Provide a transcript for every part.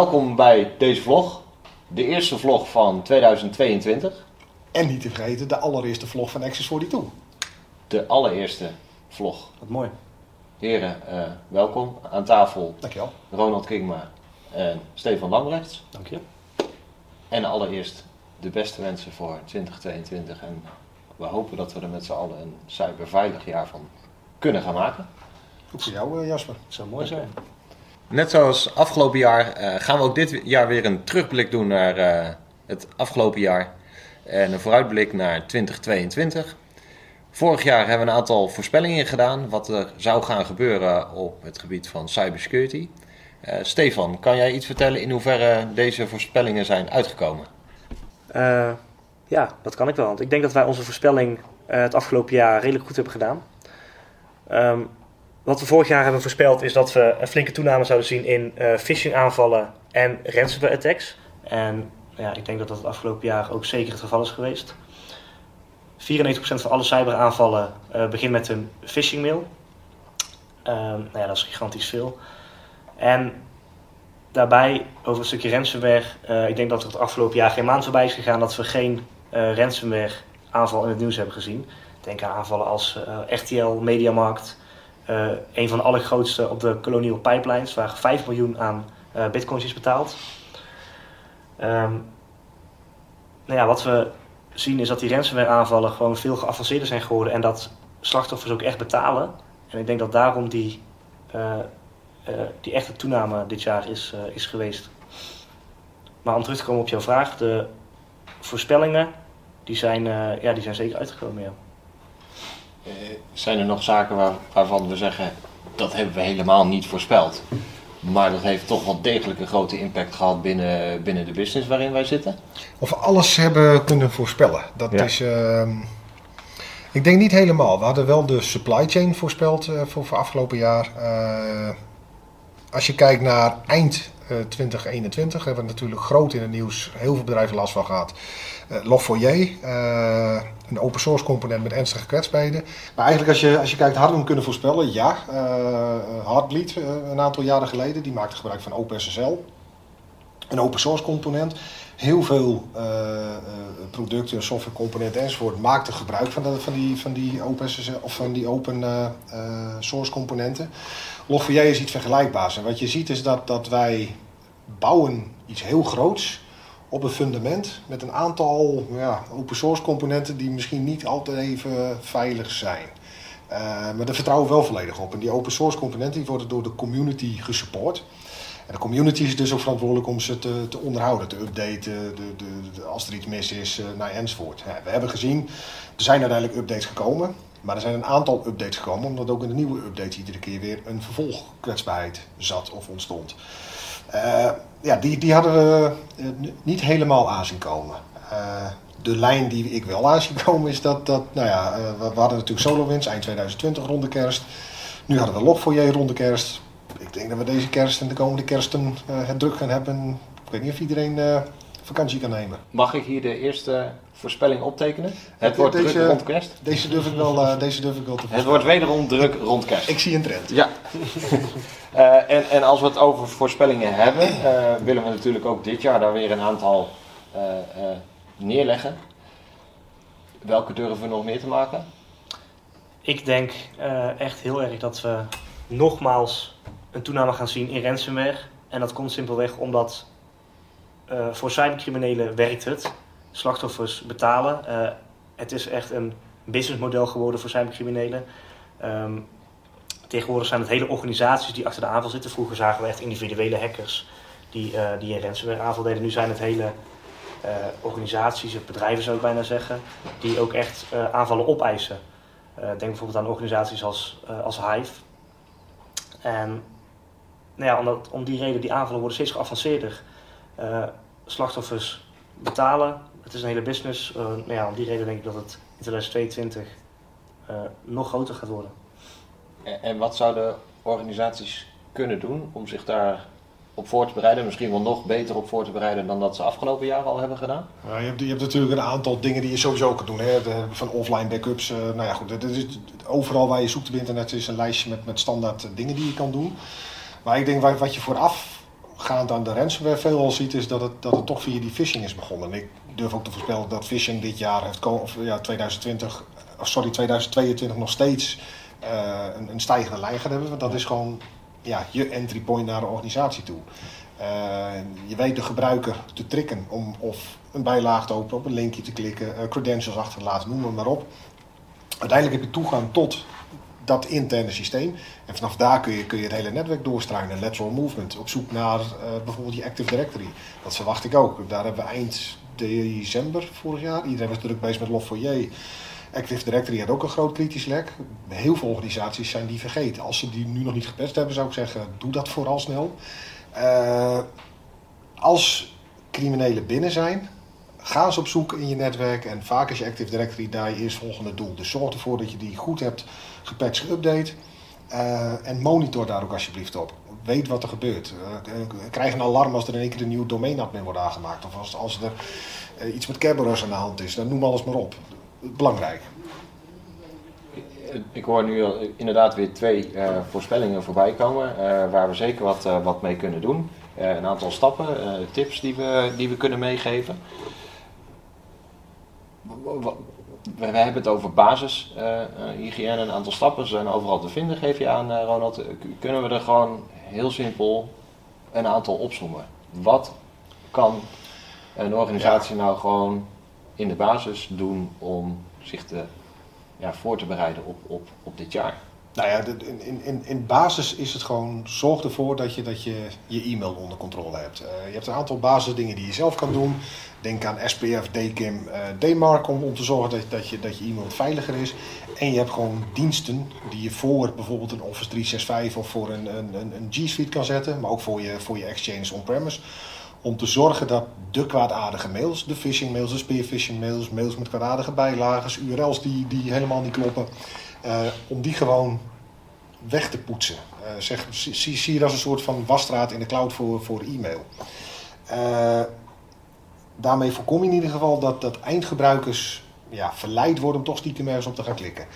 welkom bij deze vlog. De eerste vlog van 2022. En niet te vergeten, de allereerste vlog van Access 42. De allereerste vlog. Wat mooi. Heren, eh, welkom. Aan tafel Dankjewel. Ronald Kingma en Stefan Lambrechts. Dank je. En allereerst de beste wensen voor 2022. En we hopen dat we er met z'n allen een cyberveilig jaar van kunnen gaan maken. Ook voor jou, eh, Jasper. Het zou mooi zijn. Net zoals afgelopen jaar eh, gaan we ook dit jaar weer een terugblik doen naar eh, het afgelopen jaar. En een vooruitblik naar 2022. Vorig jaar hebben we een aantal voorspellingen gedaan wat er zou gaan gebeuren op het gebied van cybersecurity. Eh, Stefan, kan jij iets vertellen in hoeverre deze voorspellingen zijn uitgekomen? Ja, dat kan ik wel. Want ik denk dat wij onze voorspelling het afgelopen jaar redelijk goed hebben gedaan. Ehm, wat we vorig jaar hebben voorspeld is dat we een flinke toename zouden zien in eh phishing aanvallen en ransomware attacks. En ja, ik denk dat dat het afgelopen jaar ook zeker het geval is geweest. 94% van alle cyberaanvallen eh begint met een phishing mail. Ehm, nou ja, dat is gigantisch veel. En daarbij, over een stukje ransomware, eh, ik denk dat er het afgelopen jaar geen maand voorbij is gegaan dat we geen ransomware aanval in het nieuws hebben gezien. Denk aan aanvallen als RTL, Mediamarkt, een van de allergrootste op de Colonial Pipelines, waar 5 miljoen aan eh, bitcoins is betaald. Ehm, nou ja, wat we zien is dat die ransomware aanvallen gewoon veel geavanceerder zijn geworden en dat slachtoffers ook echt betalen. En ik denk dat daarom die, eh, eh, die echte toename dit jaar is, eh, is geweest. Maar om terug te komen op jouw vraag, de voorspellingen die zijn, eh, ja, die zijn zeker uitgekomen. Ja. Eh, zijn er nog zaken waar- waarvan we zeggen dat hebben we helemaal niet voorspeld? Maar dat heeft toch wel degelijk een grote impact gehad binnen, binnen de business waarin wij zitten. Of we alles hebben kunnen voorspellen. Dat Ja. is. ehm, ik denk niet helemaal. We hadden wel de supply chain voorspeld eh, voor, voor afgelopen jaar. Eh, als je kijkt naar eind 2021, hebben we natuurlijk groot in het nieuws heel veel bedrijven last van gehad. Uh, Log4j, eh, een open source component met ernstige kwetsbaarheden. Maar eigenlijk als je, als je kijkt, hadden we hem kunnen voorspellen? Ja. Eh Heartbleed, eh, een aantal jaren geleden, die maakte gebruik van OpenSSL. Een open source component. Heel veel eh, eh, producten, softwarecomponenten enzovoort maakten gebruik van, van die, van die open, of van die open eh, componenten. Log4j is iets vergelijkbaars. En wat je ziet is dat, dat wij bouwen iets heel groots op een fundament met een aantal ja, open source componenten die misschien niet altijd even veilig zijn. Maar daar vertrouwen we wel volledig op. En die open source componenten die worden door de community gesupport. De community is dus ook verantwoordelijk om ze te, onderhouden, te updaten, de, de, als er iets mis is, eh nou, enzovoort. We hebben gezien, er zijn uiteindelijk updates gekomen. Maar er zijn een aantal updates gekomen, omdat ook in de nieuwe updates iedere keer weer een vervolgkwetsbaarheid zat of ontstond. Eh, ja, die, die hadden we eh, niet helemaal aanzien komen. Eh, de lijn die ik wel aanzien komen is dat, dat nou ja, we, hadden natuurlijk SolarWinds eind 2020 rond de kerst. Nu hadden we Log4j rond de kerst. Ik denk dat we deze kerst en de komende kersten eh, het druk gaan hebben. Ik weet niet of iedereen eh, vakantie kan nemen. Mag ik hier de eerste voorspelling optekenen? Het wordt deze- druk rond kerst. Deze durf ik wel, eh, deze durf ik wel te Het wordt wederom druk rond kerst. Ik zie een trend. Ja. Eh, en, en als we het over voorspellingen hebben, eh, willen we natuurlijk ook dit jaar daar weer een aantal eh, eh, neerleggen. Welke durven we nog meer te maken? Ik denk eh, echt heel erg dat we nogmaals een toename gaan zien in ransomware. En dat komt simpelweg omdat eh, voor cybercriminelen werkt het. Slachtoffers betalen. Eh, het is echt een businessmodel geworden voor cybercriminelen. Ehm, tegenwoordig zijn het hele organisaties die achter de aanval zitten. Vroeger zagen we echt individuele hackers die, eh, die een ransomware aanval deden. Nu zijn het hele organisaties, of bedrijven zou ik bijna zeggen, die ook echt aanvallen opeisen. Denk bijvoorbeeld aan organisaties als, als Hive. En nou ja, omdat, om die reden, die aanvallen worden steeds geavanceerder. Eh, slachtoffers betalen. Het is een hele business. Eh, nou ja, om die reden denk ik dat het in 2022 eh, nog groter gaat worden. En, en wat zouden organisaties kunnen doen om zich daar op voor te bereiden? Misschien wel nog beter op voor te bereiden dan dat ze afgelopen jaren al hebben gedaan? Ja, je, hebt, je hebt natuurlijk een aantal dingen die je sowieso kan doen. Hè. De- van offline backups. eh, nou ja, goed. Dat is, overal waar je zoekt op internet is een lijstje met, met standaard dingen die je kan doen. Maar ik denk wat, je vooraf voorafgaand aan de ransomware veelal ziet, is dat het, dat het toch via die phishing is begonnen. En ik durf ook te voorspellen dat phishing dit jaar, heeft, of ja, 2020, sorry, 2022 nog steeds uh, een, een, stijgende lijn gaat hebben. Want dat is gewoon ja, je entry point naar de organisatie toe. Uh, je weet de gebruiker te tricken om of een bijlaag te openen, op een linkje te klikken, uh, credentials achter te laten, noem maar op. Uiteindelijk heb je toegang tot dat interne systeem. En vanaf daar kun je, kun je het hele netwerk doorstruinen. Lateral movement, op zoek naar uh, bijvoorbeeld je Active Directory. Dat verwacht ik ook. Daar hebben we eind december vorig jaar, iedereen was druk bezig met Log4j. Active Directory had ook een groot kritisch lek. Heel veel organisaties zijn die vergeten. Als ze die nu nog niet gepest hebben, zou ik zeggen, doe dat vooral snel. Uh, als criminelen binnen zijn, ga eens op zoek in je netwerk. En vaak is je Active Directory daar je eerstvolgende doel. Dus zorg ervoor dat je die goed hebt gepatcht, geüpdate. Uh, en monitor daar ook alsjeblieft op. Weet wat er gebeurt. Uh, krijg een alarm als er in één keer een nieuw domeinadmin wordt aangemaakt. Of als, als er uh, iets met Kerberos aan de hand is. Dan noem alles maar op. Belangrijk. Ik hoor nu inderdaad weer twee voorspellingen voorbij komen. waar we zeker wat, wat mee kunnen doen. een aantal stappen, tips die we, die we kunnen meegeven we, hebben het over basishygiëne, uh, een aantal stappen zijn overal te vinden, geef je aan uh, Ronald. Kunnen we er gewoon heel simpel een aantal opzommen? Wat kan een organisatie nou gewoon in de basis doen om zich te, ja, voor te bereiden op, op, op dit jaar? Nou ja, in, in, in basis is het gewoon, zorg ervoor dat je dat je, je e-mail onder controle hebt. Uh, je hebt een aantal basisdingen die je zelf kan doen. Denk aan SPF, DKIM, uh, DMARC om, te zorgen dat, dat, je, dat je e-mail veiliger is. En je hebt gewoon diensten die je voor bijvoorbeeld een Office 365 of voor een, een, een G Suite kan zetten. Maar ook voor je, voor je Exchange on-premise. Om te zorgen dat de kwaadaardige mails, de phishing mails, de spear phishing mails, mails met kwaadaardige bijlagen, URL's die, die helemaal niet kloppen uh, om die gewoon weg te poetsen. Uh, zeg, zie, zie je dat als een soort van wasstraat in de cloud voor, voor e-mail. Uh, daarmee voorkom je in ieder geval dat, dat eindgebruikers ja, verleid worden om toch stiekem ergens op te gaan klikken.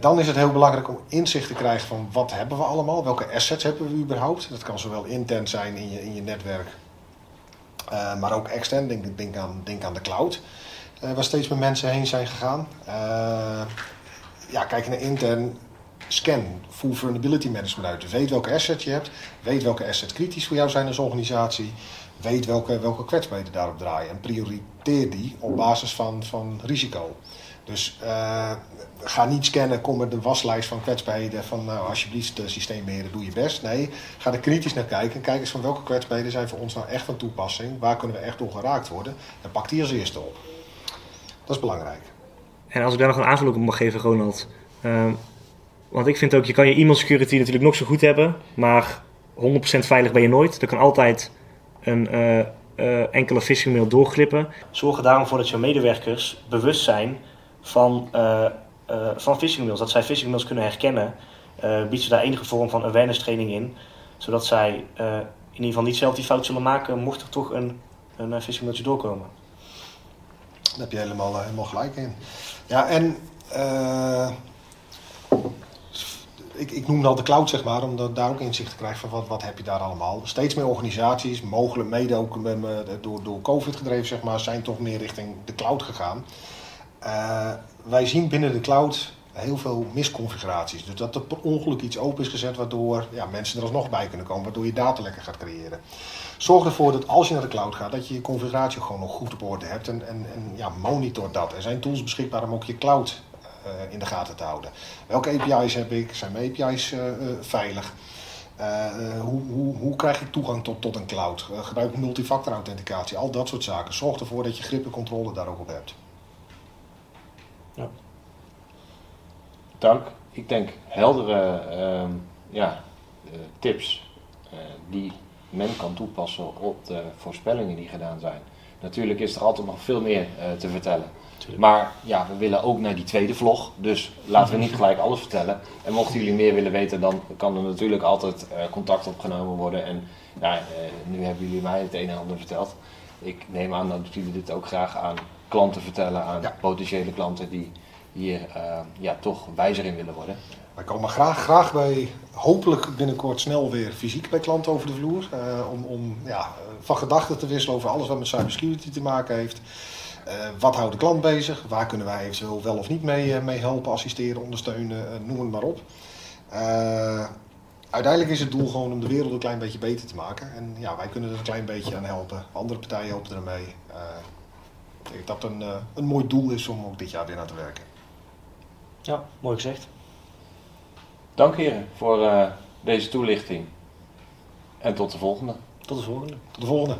Dan is het heel belangrijk om inzicht te krijgen van wat hebben we allemaal, welke assets hebben we überhaupt. Dat kan zowel intern zijn in je, in je netwerk, maar ook extern. Denk, denk, aan, denk aan de cloud, uh, waar steeds meer mensen heen zijn gegaan ja, kijk naar intern scan, full vulnerability management uit. Weet welke assets je hebt, weet welke assets kritisch voor jou zijn als organisatie, weet welke, welke kwetsbaarheden daarop draaien en prioriteer die op basis van, van risico. Dus uh, ga niet scannen, kom met een waslijst van kwetsbaarheden van nou alsjeblieft de systeembeheerder doe je best. Nee, ga er kritisch naar kijken en kijk eens van welke kwetsbaarheden zijn voor ons nou echt van toepassing, waar kunnen we echt door geraakt worden en pak die als eerste op. Dat is belangrijk. En als ik daar nog een aanvulling op mag geven, Ronald. Uh, want ik vind ook, je kan je e-mail security natuurlijk nog zo goed hebben, maar 100% veilig ben je nooit. Er kan altijd een uh, uh, enkele phishing mail doorglippen. Zorg er daarom voor dat je medewerkers bewust zijn van, uh, van phishing mails. Dat zij phishing mails kunnen herkennen. biedt ze daar enige vorm van awareness training in. Zodat zij in ieder geval niet zelf die fout zullen maken mocht er toch een, een phishing mailtje doorkomen. Daar heb je helemaal, helemaal gelijk in. Ja, en uh, ik, ik noemde al de cloud, zeg maar, om daar ook inzicht te krijgen van wat, wat heb je daar allemaal. Steeds meer organisaties, mogelijk mede ook met, door, door COVID gedreven, zeg maar, zijn toch meer richting de cloud gegaan. Uh, wij zien binnen de cloud heel veel misconfiguraties. Dus dat er per ongeluk iets open is gezet waardoor ja, mensen er alsnog bij kunnen komen, waardoor je data lekker gaat creëren. Zorg ervoor dat als je naar de cloud gaat, dat je je configuratie gewoon nog goed op orde hebt en, en, en ja, monitor dat. Er zijn tools beschikbaar om ook je cloud uh, in de gaten te houden. Welke API's heb ik? Zijn mijn API's uh, uh, veilig? hoe, hoe, hoe krijg ik toegang tot, tot een cloud? gebruik ik multifactor authenticatie? Al dat soort zaken. Zorg ervoor dat je grip en controle daar ook op hebt. Dank. Ik denk heldere ehm, ja, tips die men kan toepassen op de voorspellingen die gedaan zijn. Natuurlijk is er altijd nog veel meer uh, te vertellen. Maar ja, we willen ook naar die tweede vlog. Dus laten we niet gelijk alles vertellen. En mochten jullie meer willen weten, dan kan er natuurlijk altijd uh, contact opgenomen worden. En ja, uh, nu hebben jullie mij het een en ander verteld. Ik neem aan dat jullie dit ook graag aan klanten vertellen, aan potentiële klanten die hier eh, ja, toch wijzer in willen worden. Wij komen graag, graag bij, hopelijk binnenkort snel weer fysiek bij klanten over de vloer. eh, om om ja, van gedachten te wisselen over alles wat met cybersecurity te maken heeft. Eh, wat houdt de klant bezig? Waar kunnen wij eventueel wel of niet mee, eh, mee helpen, assisteren, ondersteunen, eh, noem het maar op. Eh, uiteindelijk is het doel gewoon om de wereld een klein beetje beter te maken. En ja, wij kunnen er een klein beetje aan helpen. Andere partijen helpen ermee. Eh, ik denk dat het een, eh, een mooi doel is om ook dit jaar weer naar te werken. Ja, mooi gezegd. Dank heren voor eh, deze toelichting. En tot de volgende. Tot de volgende. Tot de volgende.